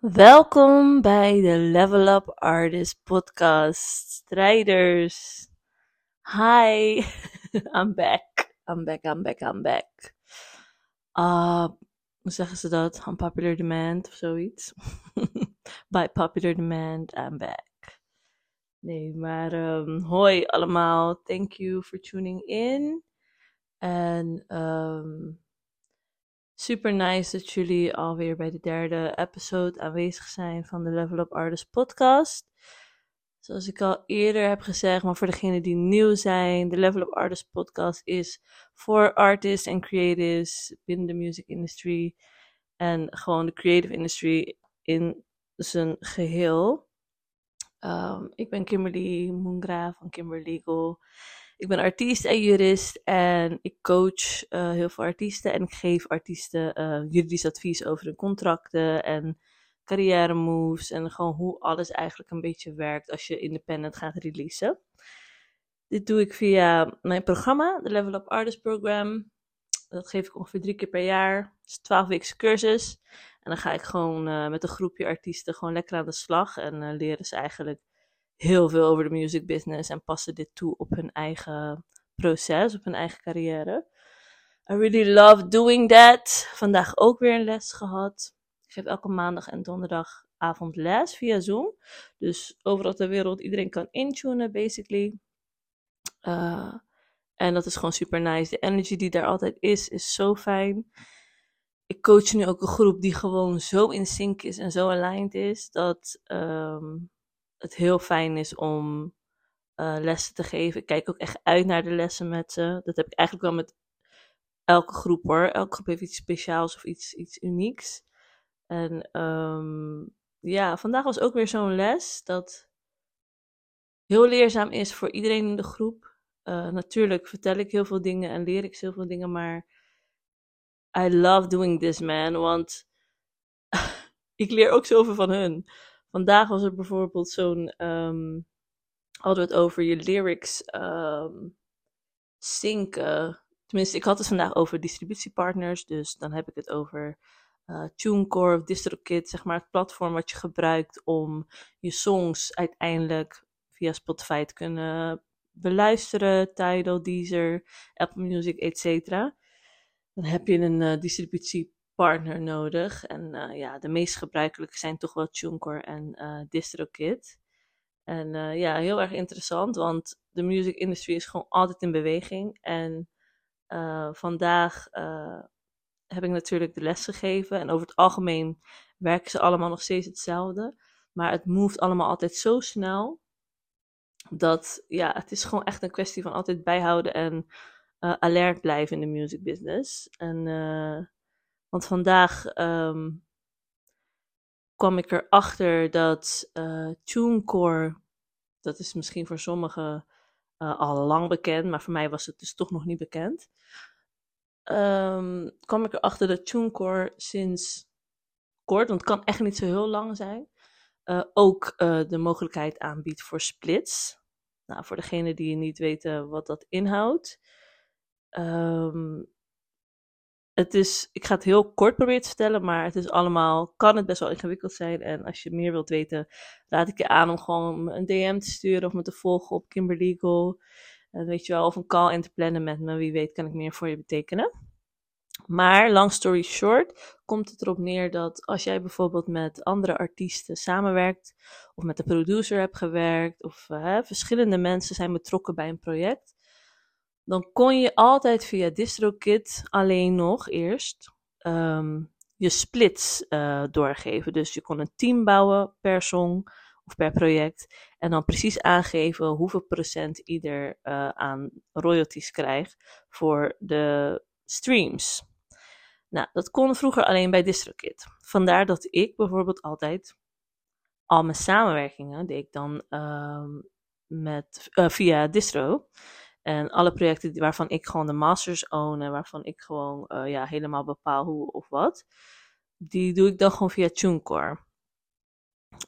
Welkom bij de Level Up Artist Podcast. Strijders. Hi. I'm back. I'm back, I'm back, I'm back. Uh, hoe zeggen ze dat? Unpopular demand of zoiets. By popular demand, I'm back. Nee, maar um, hoi allemaal. Thank you for tuning in. En um, super nice dat jullie alweer bij de derde episode aanwezig zijn van de Level Up Artist podcast. Zoals ik al eerder heb gezegd, maar voor degenen die nieuw zijn, de Level Up Artist podcast is voor artists en creatives binnen de music industry en gewoon de creative industry in zijn geheel. Um, ik ben Kimberly Moongra van Kimber Legal. Ik ben artiest en jurist en ik coach uh, heel veel artiesten en ik geef artiesten uh, juridisch advies over hun contracten en carrière moves en gewoon hoe alles eigenlijk een beetje werkt als je independent gaat releasen. Dit doe ik via mijn programma, de Level Up Artist Program. Dat geef ik ongeveer drie keer per jaar. Het is een 12 weken cursus. En dan ga ik gewoon uh, met een groepje artiesten gewoon lekker aan de slag. En leren ze eigenlijk heel veel over de music business. En passen dit toe op hun eigen proces, op hun eigen carrière. I really love doing that. Vandaag ook weer een les gehad. Ik geef elke maandag en donderdagavond les via Zoom. Dus overal ter wereld, iedereen kan intunen, basically. Uh, en dat is gewoon super nice. De energy die daar altijd is, is zo fijn. Ik coach nu ook een groep die gewoon zo in sync is en zo aligned is. Dat um, het heel fijn is om uh, lessen te geven. Ik kijk ook echt uit naar de lessen met ze. Dat heb ik eigenlijk wel met elke groep hoor. Elke groep heeft iets speciaals of iets, iets unieks. En um, ja, vandaag was ook weer zo'n les dat heel leerzaam is voor iedereen in de groep. Uh, natuurlijk vertel ik heel veel dingen en leer ik heel veel dingen, maar I love doing this, man. Want ik leer ook zoveel van hun. Vandaag was er bijvoorbeeld zo'n. Um, hadden we het over je lyrics um. Tenminste, ik had het vandaag over distributiepartners. Dus dan heb ik het over uh, TuneCore of DistroKid, zeg maar het platform wat je gebruikt om je songs uiteindelijk via Spotify te kunnen beluisteren, Tidal, Deezer, Apple Music, etc. Dan heb je een uh, distributiepartner nodig. En uh, ja, de meest gebruikelijke zijn toch wel TuneCore en uh, DistroKid. En ja, heel erg interessant, want de music industry is gewoon altijd in beweging. En vandaag heb ik natuurlijk de les gegeven. En over het algemeen werken ze allemaal nog steeds hetzelfde. Maar het moved allemaal altijd zo snel. Dat ja, het is gewoon echt een kwestie van altijd bijhouden en alert blijven in de music business. En, want vandaag um, kwam ik erachter dat uh, TuneCore, dat is misschien voor sommigen al lang bekend, maar voor mij was het dus toch nog niet bekend um, kwam ik erachter dat TuneCore sinds kort, want het kan echt niet zo heel lang zijn, uh, ook de mogelijkheid aanbiedt voor splits. Nou, voor degene die niet weten wat dat inhoudt. Um, het is, ik ga het heel kort proberen te vertellen, maar het is allemaal, kan het best wel ingewikkeld zijn. En als je meer wilt weten, raad ik je aan om gewoon een DM te sturen of me te volgen op Kimberlegal. Uh, weet je wel, of een call in te plannen met me. Wie weet kan ik meer voor je betekenen. Maar, long story short, komt het erop neer dat als jij bijvoorbeeld met andere artiesten samenwerkt, of met de producer hebt gewerkt, of verschillende mensen zijn betrokken bij een project, dan kon je altijd via DistroKid alleen nog eerst um, je splits uh, doorgeven. Dus je kon een team bouwen per song of per project. En dan precies aangeven hoeveel procent ieder uh, aan royalties krijgt voor de streams. Nou, dat kon vroeger alleen bij DistroKid. Vandaar dat ik bijvoorbeeld altijd al mijn samenwerkingen deed ik dan uh, met, uh, via distro. En alle projecten waarvan ik gewoon de masters own en waarvan ik gewoon uh, ja, helemaal bepaal hoe of wat, die doe ik dan gewoon via TuneCore.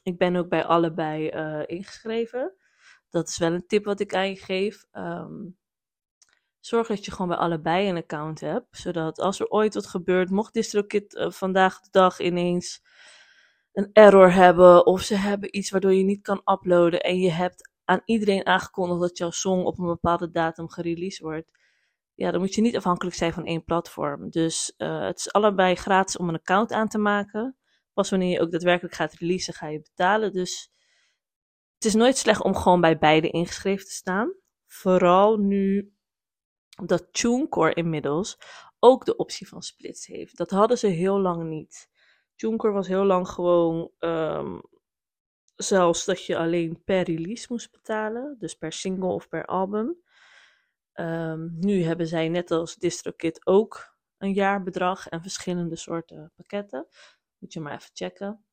Ik ben ook bij allebei uh, ingeschreven. Dat is wel een tip wat ik aan je geef. Um, zorg dat je gewoon bij allebei een account hebt. Zodat als er ooit wat gebeurt, mocht DistroKid uh, vandaag de dag ineens een error hebben of ze hebben iets waardoor je niet kan uploaden en je hebt aan iedereen aangekondigd dat jouw song op een bepaalde datum gereleased wordt, ja, dan moet je niet afhankelijk zijn van één platform. Dus uh, het is allebei gratis om een account aan te maken. Pas wanneer je ook daadwerkelijk gaat releasen, ga je betalen. Dus het is nooit slecht om gewoon bij beide ingeschreven te staan. Vooral nu dat TuneCore inmiddels ook de optie van splits heeft. Dat hadden ze heel lang niet. TuneCore was heel lang gewoon um, zelfs dat je alleen per release moest betalen. Dus per single of per album. Um, nu hebben zij net als DistroKit ook een jaarbedrag en verschillende soorten pakketten. Moet je maar even checken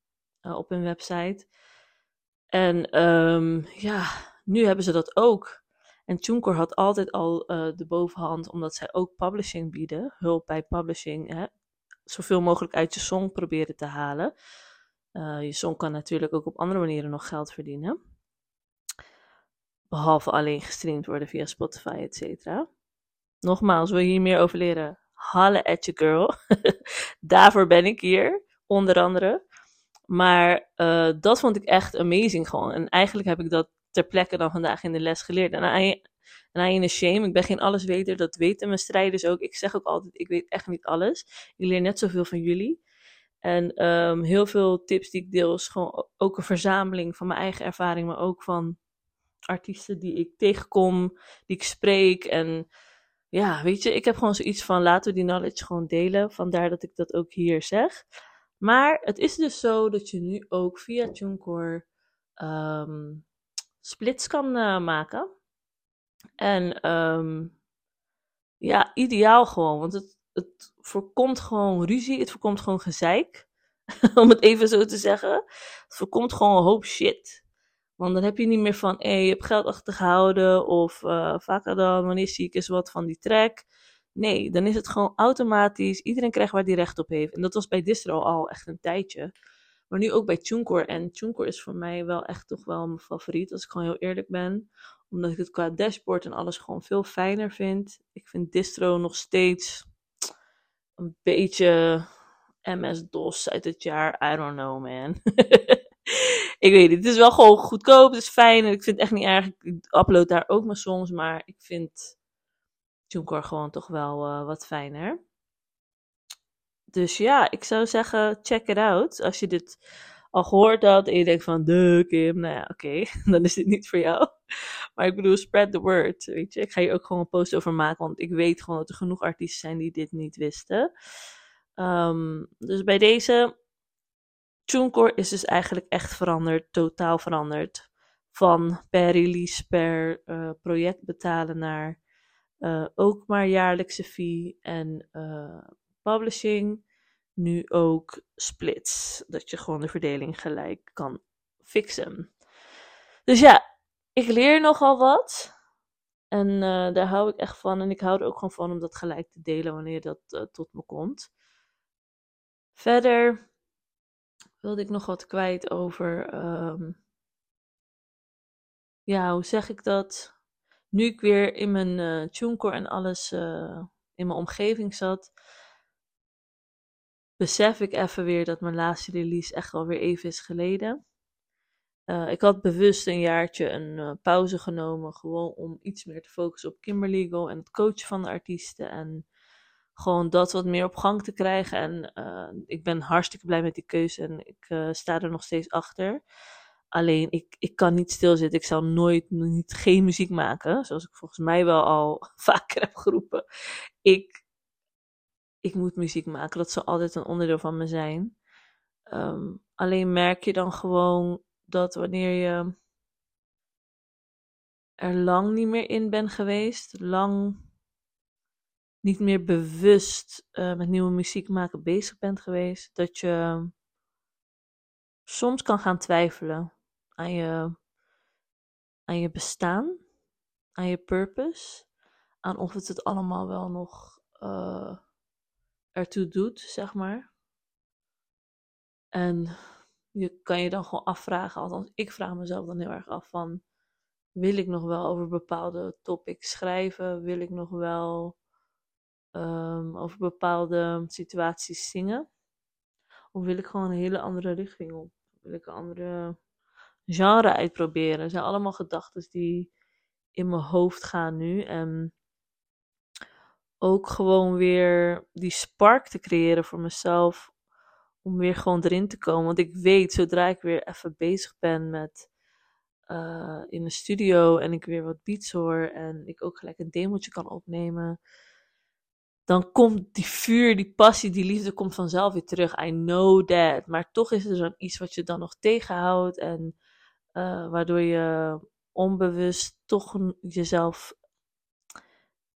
uh, op hun website. En um, ja, nu hebben ze dat ook. En TuneCore had altijd al uh, de bovenhand, omdat zij ook publishing bieden. Hulp bij publishing. Hè? Zoveel mogelijk uit je song proberen te halen. Uh, je song kan natuurlijk ook op andere manieren nog geld verdienen. Behalve alleen gestreamd worden via Spotify, et cetera. Nogmaals, wil je hier meer over leren? Halle at your girl. Daarvoor ben ik hier, onder andere. Maar uh, dat vond ik echt amazing gewoon. En eigenlijk heb ik dat ter plekke dan vandaag in de les geleerd. En I, en shame, ik ben geen allesweter, dat weten mijn strijders ook. Ik zeg ook altijd, ik weet echt niet alles. Ik leer net zoveel van jullie. En um, heel veel tips die ik deel is gewoon ook een verzameling van mijn eigen ervaring, maar ook van artiesten die ik tegenkom, die ik spreek. En ja, weet je, ik heb gewoon zoiets van laten we die knowledge gewoon delen. Vandaar dat ik dat ook hier zeg. Maar het is dus zo dat je nu ook via TuneCore um, splits kan uh, maken. En um, ja, ideaal gewoon, want het, het voorkomt gewoon ruzie, het voorkomt gewoon gezeik. om het even zo te zeggen. Het voorkomt gewoon een hoop shit. Want dan heb je niet meer van, hé, je hebt geld achtergehouden of uh, vaker dan, wanneer zie ik eens wat van die track. Nee, dan is het gewoon automatisch. Iedereen krijgt waar die recht op heeft. En dat was bij Distro al echt een tijdje. Maar nu ook bij TuneCore. En TuneCore is voor mij wel echt toch wel mijn favoriet, als ik gewoon heel eerlijk ben. Omdat ik het qua dashboard en alles gewoon veel fijner vind. Ik vind Distro nog steeds een beetje MS-DOS uit het jaar. I don't know, man. ik weet het. Het is wel gewoon goedkoop. Het is fijn. Ik vind het echt niet erg. Ik upload daar ook mijn songs. Maar ik vind TuneCore gewoon toch wel uh, wat fijner. Dus ja, ik zou zeggen, check it out. Als je dit al gehoord had en je denkt van, de Kim, nou ja, oké, dan is dit niet voor jou. Maar ik bedoel, spread the word, weet je. Ik ga hier ook gewoon een post over maken, want ik weet gewoon dat er genoeg artiesten zijn die dit niet wisten. Um, dus bij deze, TuneCore is dus eigenlijk echt veranderd, totaal veranderd. Van per release, per uh, project betalen naar uh, ook maar jaarlijkse fee en uh, publishing. Nu ook splits, dat je gewoon de verdeling gelijk kan fixen. Dus ja, ik leer nogal wat. En uh, daar hou ik echt van. En ik hou er ook gewoon van om dat gelijk te delen wanneer dat uh, tot me komt. Verder wilde ik nog wat kwijt over. Um, ja, hoe zeg ik dat? Nu ik weer in mijn uh, en alles in mijn omgeving zat, besef ik even weer dat mijn laatste release echt alweer even is geleden. Uh, ik had bewust een jaartje een uh, pauze genomen, gewoon om iets meer te focussen op Kimberlegal en het coachen van de artiesten. En gewoon dat wat meer op gang te krijgen. En uh, ik ben hartstikke blij met die keuze en ik sta er nog steeds achter. Alleen, ik, ik kan niet stilzitten. Ik zal nooit niet, geen muziek maken, zoals ik volgens mij wel al vaker heb geroepen. Ik ik moet muziek maken. Dat zal altijd een onderdeel van me zijn. Um, alleen merk je dan gewoon dat wanneer je er lang niet meer in bent geweest, lang niet meer bewust uh, met nieuwe muziek maken bezig bent geweest, dat je soms kan gaan twijfelen aan je, aan je bestaan, aan je purpose, aan of het het allemaal wel nog uh, ertoe doet, zeg maar. En je kan je dan gewoon afvragen, althans ik vraag mezelf dan heel erg af van, wil ik nog wel over bepaalde topics schrijven? Wil ik nog wel um, over bepaalde situaties zingen? Of wil ik gewoon een hele andere richting op? Wil ik een andere genre uitproberen? Het zijn allemaal gedachten die in mijn hoofd gaan nu. En ook gewoon weer die spark te creëren voor mezelf. Om weer gewoon erin te komen. Want ik weet, zodra ik weer even bezig ben met uh, in de studio en ik weer wat beats hoor en ik ook gelijk een demootje kan opnemen, dan komt die vuur, die passie, die liefde komt vanzelf weer terug. I know that. Maar toch is er dan iets wat je dan nog tegenhoudt en uh, waardoor je onbewust toch jezelf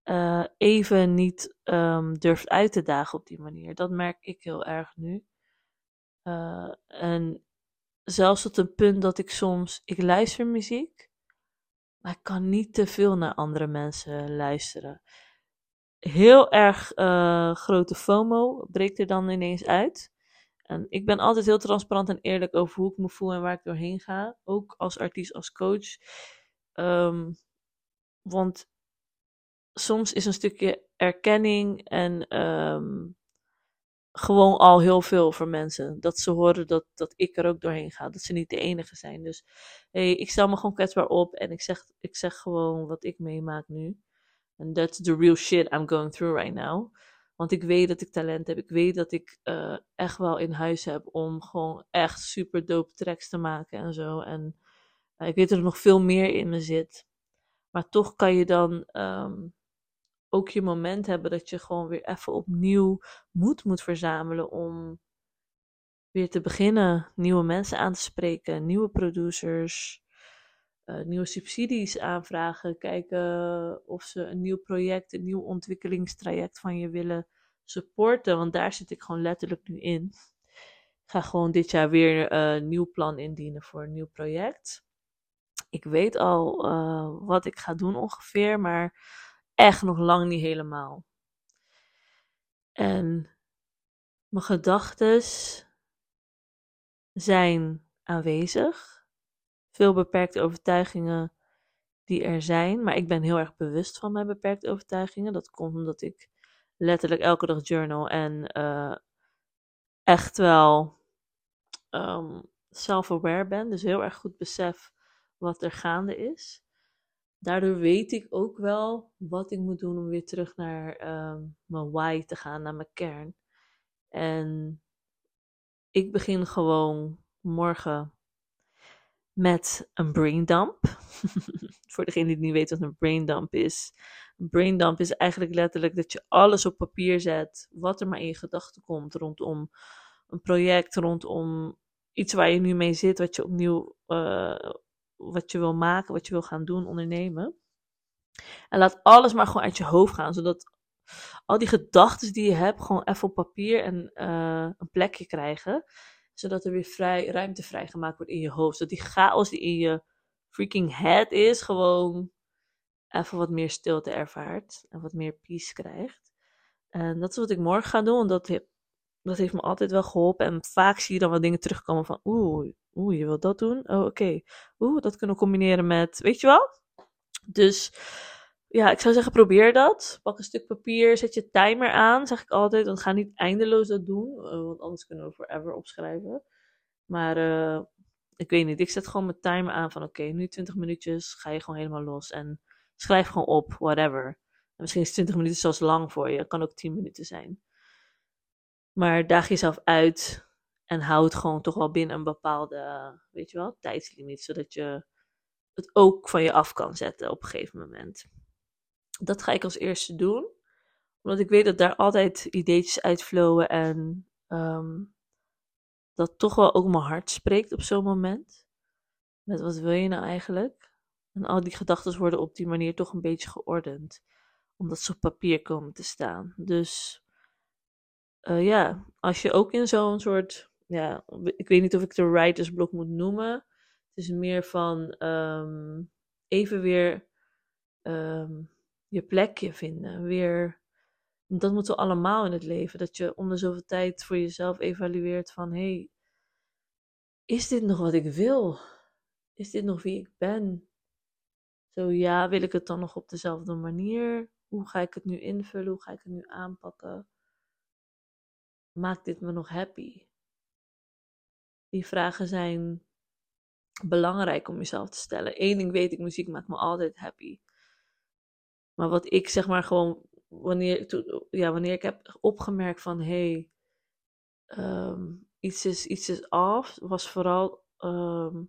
uh, even niet um, durft uit te dagen op die manier. Dat merk ik heel erg nu. Uh, en zelfs tot een punt dat ik soms, ik luister muziek, maar ik kan niet te veel naar andere mensen luisteren. Heel erg uh, grote FOMO breekt er dan ineens uit. En ik ben altijd heel transparant en eerlijk over hoe ik me voel en waar ik doorheen ga. Ook als artiest, als coach. Um, want soms is een stukje erkenning en um, gewoon al heel veel voor mensen. Dat ze horen dat, dat ik er ook doorheen ga. Dat ze niet de enige zijn. Dus hey, ik stel me gewoon kwetsbaar op en ik zeg, ik zeg gewoon wat ik meemaak nu. And that's the real shit I'm going through right now. Want ik weet dat ik talent heb. Ik weet dat ik uh, echt wel in huis heb om gewoon echt super dope tracks te maken en zo. En uh, ik weet dat er nog veel meer in me zit. Maar toch kan je dan um, ook je moment hebben dat je gewoon weer even opnieuw moed moet verzamelen om weer te beginnen. Nieuwe mensen aan te spreken, nieuwe producers, uh, nieuwe subsidies aanvragen. Kijken of ze een nieuw project, een nieuw ontwikkelingstraject van je willen supporten. Want daar zit ik gewoon letterlijk nu in. Ik ga gewoon dit jaar weer uh, een nieuw plan indienen voor een nieuw project. Ik weet al uh, wat ik ga doen ongeveer, maar echt nog lang niet helemaal. En mijn gedachten zijn aanwezig. Veel beperkte overtuigingen die er zijn, maar ik ben heel erg bewust van mijn beperkte overtuigingen. Dat komt omdat ik letterlijk elke dag journal en uh, echt wel um, self-aware ben. Dus heel erg goed besef wat er gaande is daardoor weet ik ook wel wat ik moet doen om weer terug naar um, mijn why te gaan, naar mijn kern. En ik begin gewoon morgen met een braindump. Voor degene die niet weet wat een braindump is. Een braindump is eigenlijk letterlijk dat je alles op papier zet, wat er maar in je gedachten komt rondom een project, rondom iets waar je nu mee zit, wat je opnieuw uh, wat je wil maken, wat je wil gaan doen, ondernemen. En laat alles maar gewoon uit je hoofd gaan, zodat al die gedachten die je hebt gewoon even op papier en uh, een plekje krijgen. Zodat er weer vrij, ruimte vrijgemaakt wordt in je hoofd. Zodat die chaos die in je freaking head is, gewoon even wat meer stilte ervaart. En wat meer peace krijgt. En dat is wat ik morgen ga doen. Want dat, dat heeft me altijd wel geholpen. En vaak zie je dan wat dingen terugkomen van, oeh, Oeh, je wilt dat doen? Oh, oké. Oeh, dat kunnen we combineren met, weet je wel? Dus ja, ik zou zeggen, probeer dat. Pak een stuk papier, zet je timer aan, zeg ik altijd. Want ga niet eindeloos dat doen, uh, want anders kunnen we forever opschrijven. Maar uh, ik weet niet, ik zet gewoon mijn timer aan van oké, nu 20 minuutjes, ga je gewoon helemaal los. En schrijf gewoon op, whatever. En misschien is 20 minuten zelfs lang voor je, kan ook 10 minuten zijn. Maar daag jezelf uit en houd gewoon toch wel binnen een bepaalde, weet je wel, tijdslimiet. Zodat je het ook van je af kan zetten op een gegeven moment. Dat ga ik als eerste doen. Omdat ik weet dat daar altijd ideetjes uitflowen en um, dat toch wel ook mijn hart spreekt op zo'n moment. Met wat wil je nou eigenlijk? En al die gedachten worden op die manier toch een beetje geordend. Omdat ze op papier komen te staan. Dus uh, ja, als je ook in zo'n soort ja, ik weet niet of ik het een writersblok moet noemen. Het is meer van um, even weer um, je plekje vinden. Weer, dat moeten we allemaal in het leven. Dat je om de zoveel tijd voor jezelf evalueert van... hey, is dit nog wat ik wil? Is dit nog wie ik ben? Zo ja, wil ik het dan nog op dezelfde manier? Hoe ga ik het nu invullen? Hoe ga ik het nu aanpakken? Maakt dit me nog happy? die vragen zijn belangrijk om jezelf te stellen. Eén ding weet ik, muziek maakt me altijd happy. Maar wat ik zeg maar gewoon, wanneer, ja, wanneer ik heb opgemerkt van, hé, hey, ehm, iets, is, iets is af, was vooral ehm,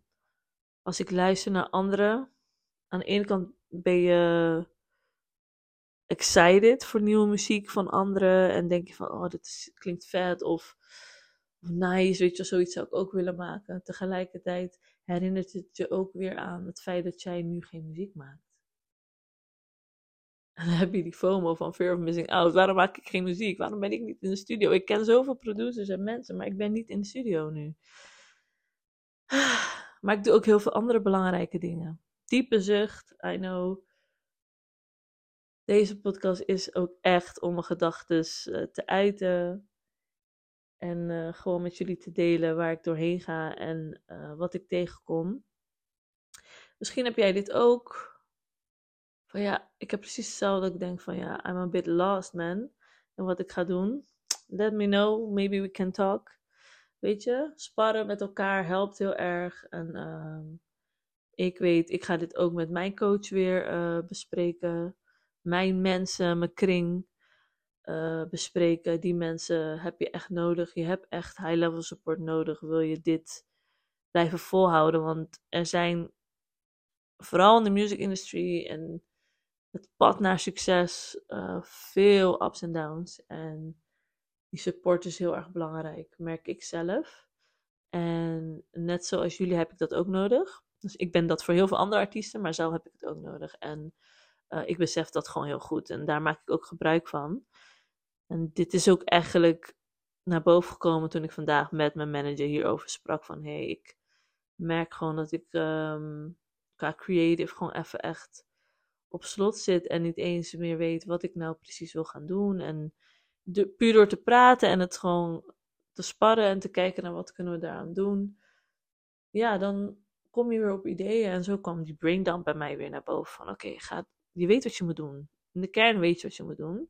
als ik luister naar anderen. Aan de ene kant ben je excited voor nieuwe muziek van anderen en denk je van, oh, dit klinkt vet of, nice, weet je, zoiets zou ik ook willen maken. Tegelijkertijd herinnert het je ook weer aan het feit dat jij nu geen muziek maakt. En dan heb je die FOMO van Fear of Missing Out. Waarom maak ik geen muziek? Waarom ben ik niet in de studio? Ik ken zoveel producers en mensen, maar ik ben niet in de studio nu. Maar ik doe ook heel veel andere belangrijke dingen. Diepe zucht, I know. Deze podcast is ook echt om mijn gedachten eh, te uiten. En uh, gewoon met jullie te delen waar ik doorheen ga en uh, wat ik tegenkom. Misschien heb jij dit ook. Van ja, ik heb precies hetzelfde. Ik denk van ja, I'm a bit lost man. En wat ik ga doen. Let me know. Maybe we can talk. Weet je, sparren met elkaar helpt heel erg. En uh, ik weet, ik ga dit ook met mijn coach weer bespreken. Mijn mensen, mijn kring. Uh, bespreken. Die mensen heb je echt nodig. Je hebt echt high-level support nodig. Wil je dit blijven volhouden? Want er zijn vooral in de music industry en het pad naar succes uh, veel ups en downs. En die support is heel erg belangrijk, merk ik zelf. En net zoals jullie heb ik dat ook nodig. Dus ik ben dat voor heel veel andere artiesten, maar zelf heb ik het ook nodig. En uh, ik besef dat gewoon heel goed. En daar maak ik ook gebruik van. En dit is ook eigenlijk naar boven gekomen toen ik vandaag met mijn manager hierover sprak. Van hé, hey, ik merk gewoon dat ik um, qua creative gewoon even echt op slot zit. En niet eens meer weet wat ik nou precies wil gaan doen. En de, puur door te praten en het gewoon te sparren en te kijken naar wat kunnen we daaraan doen. Ja, dan kom je weer op ideeën. En zo kwam die braindump bij mij weer naar boven. Van oké, okay, je weet wat je moet doen. In de kern weet je wat je moet doen.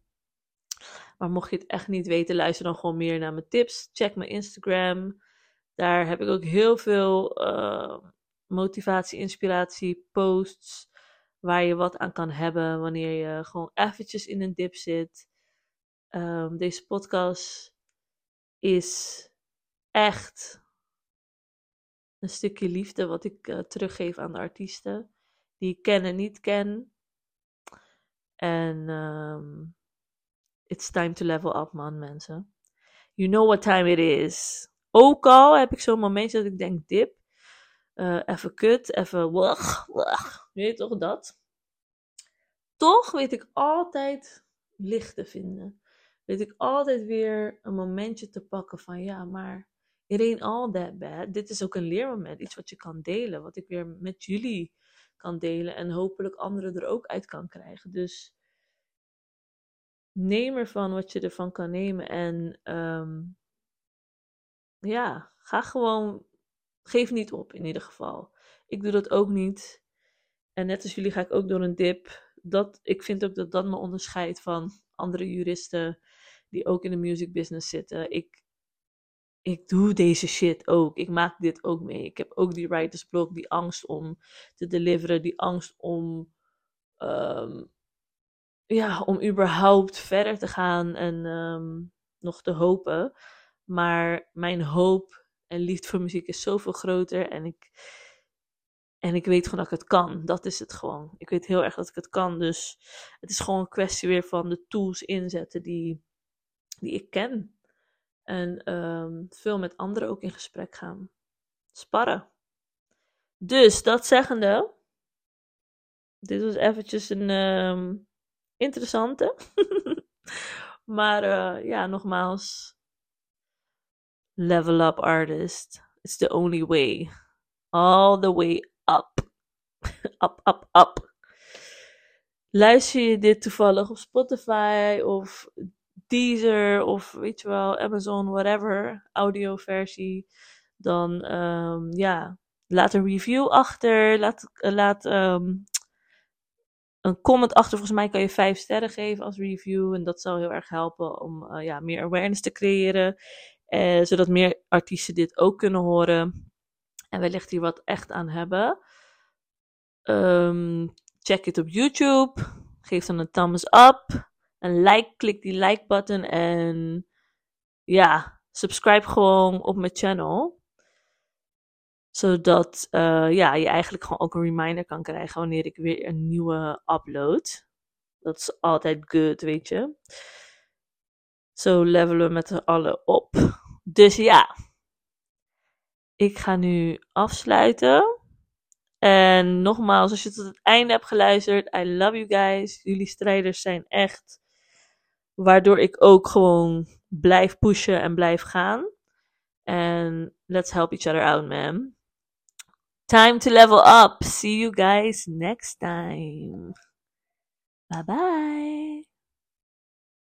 Maar mocht je het echt niet weten, luister dan gewoon meer naar mijn tips. Check mijn Instagram. Daar heb ik ook heel veel uh, motivatie, inspiratie, posts. Waar je wat aan kan hebben wanneer je gewoon eventjes in een dip zit. Um, deze podcast is echt een stukje liefde wat ik uh, teruggeef aan de artiesten. Die ik ken en niet ken. En um, it's time to level up, man, mensen. You know what time it is. Ook al heb ik zo'n momentje dat ik denk, dip. Uh, even kut, even wach, wach. Weet toch dat? Toch weet ik altijd licht te vinden. Weet ik altijd weer een momentje te pakken van ja, maar it ain't all that bad. Dit is ook een leermoment, iets wat je kan delen, wat ik weer met jullie kan delen en hopelijk anderen er ook uit kan krijgen. Dus neem ervan wat je ervan kan nemen. En um, ja, ga gewoon. Geef niet op in ieder geval. Ik doe dat ook niet. En net als jullie ga ik ook door een dip. Dat, ik vind ook dat dat me onderscheidt van andere juristen die ook in de music business zitten. Ik, ik doe deze shit ook. Ik maak dit ook mee. Ik heb ook die writers block, die angst om te deliveren, die angst om um, ja, om überhaupt verder te gaan en um, nog te hopen. Maar mijn hoop en liefde voor muziek is zoveel groter. En ik, en ik weet gewoon dat ik het kan. Dat is het gewoon. Ik weet heel erg dat ik het kan. Dus het is gewoon een kwestie weer van de tools inzetten die, die ik ken. En um, veel met anderen ook in gesprek gaan. Sparren. Dus dat zeggende. Dit was eventjes een. Um, interessante. maar uh, ja, nogmaals. Level up artist. It's the only way. All the way up. up, up, up. Luister je dit toevallig op Spotify of Deezer of weet je wel, Amazon, whatever, audioversie, dan um, ja, laat een review achter. Laat, laat um, een comment achter. Volgens mij kan je vijf sterren geven als review. En dat zal heel erg helpen om uh, ja, meer awareness te creëren. eh, zodat meer artiesten dit ook kunnen horen en wellicht hier wat echt aan hebben. Ehm, check het op YouTube. Geef dan een thumbs up. Een like, klik die like button en ja, subscribe gewoon op mijn channel. Zodat uh, ja, je eigenlijk gewoon ook een reminder kan krijgen wanneer ik weer een nieuwe upload. Dat is altijd good, weet je. Zo levelen we met z'n allen op. Dus ja, ik ga nu afsluiten. En nogmaals, als je tot het einde hebt geluisterd, I love you guys. Jullie strijders zijn echt. Waardoor ik ook gewoon blijf pushen en blijf gaan. En let's help each other out, man. Time to level up. See you guys next time. Bye bye.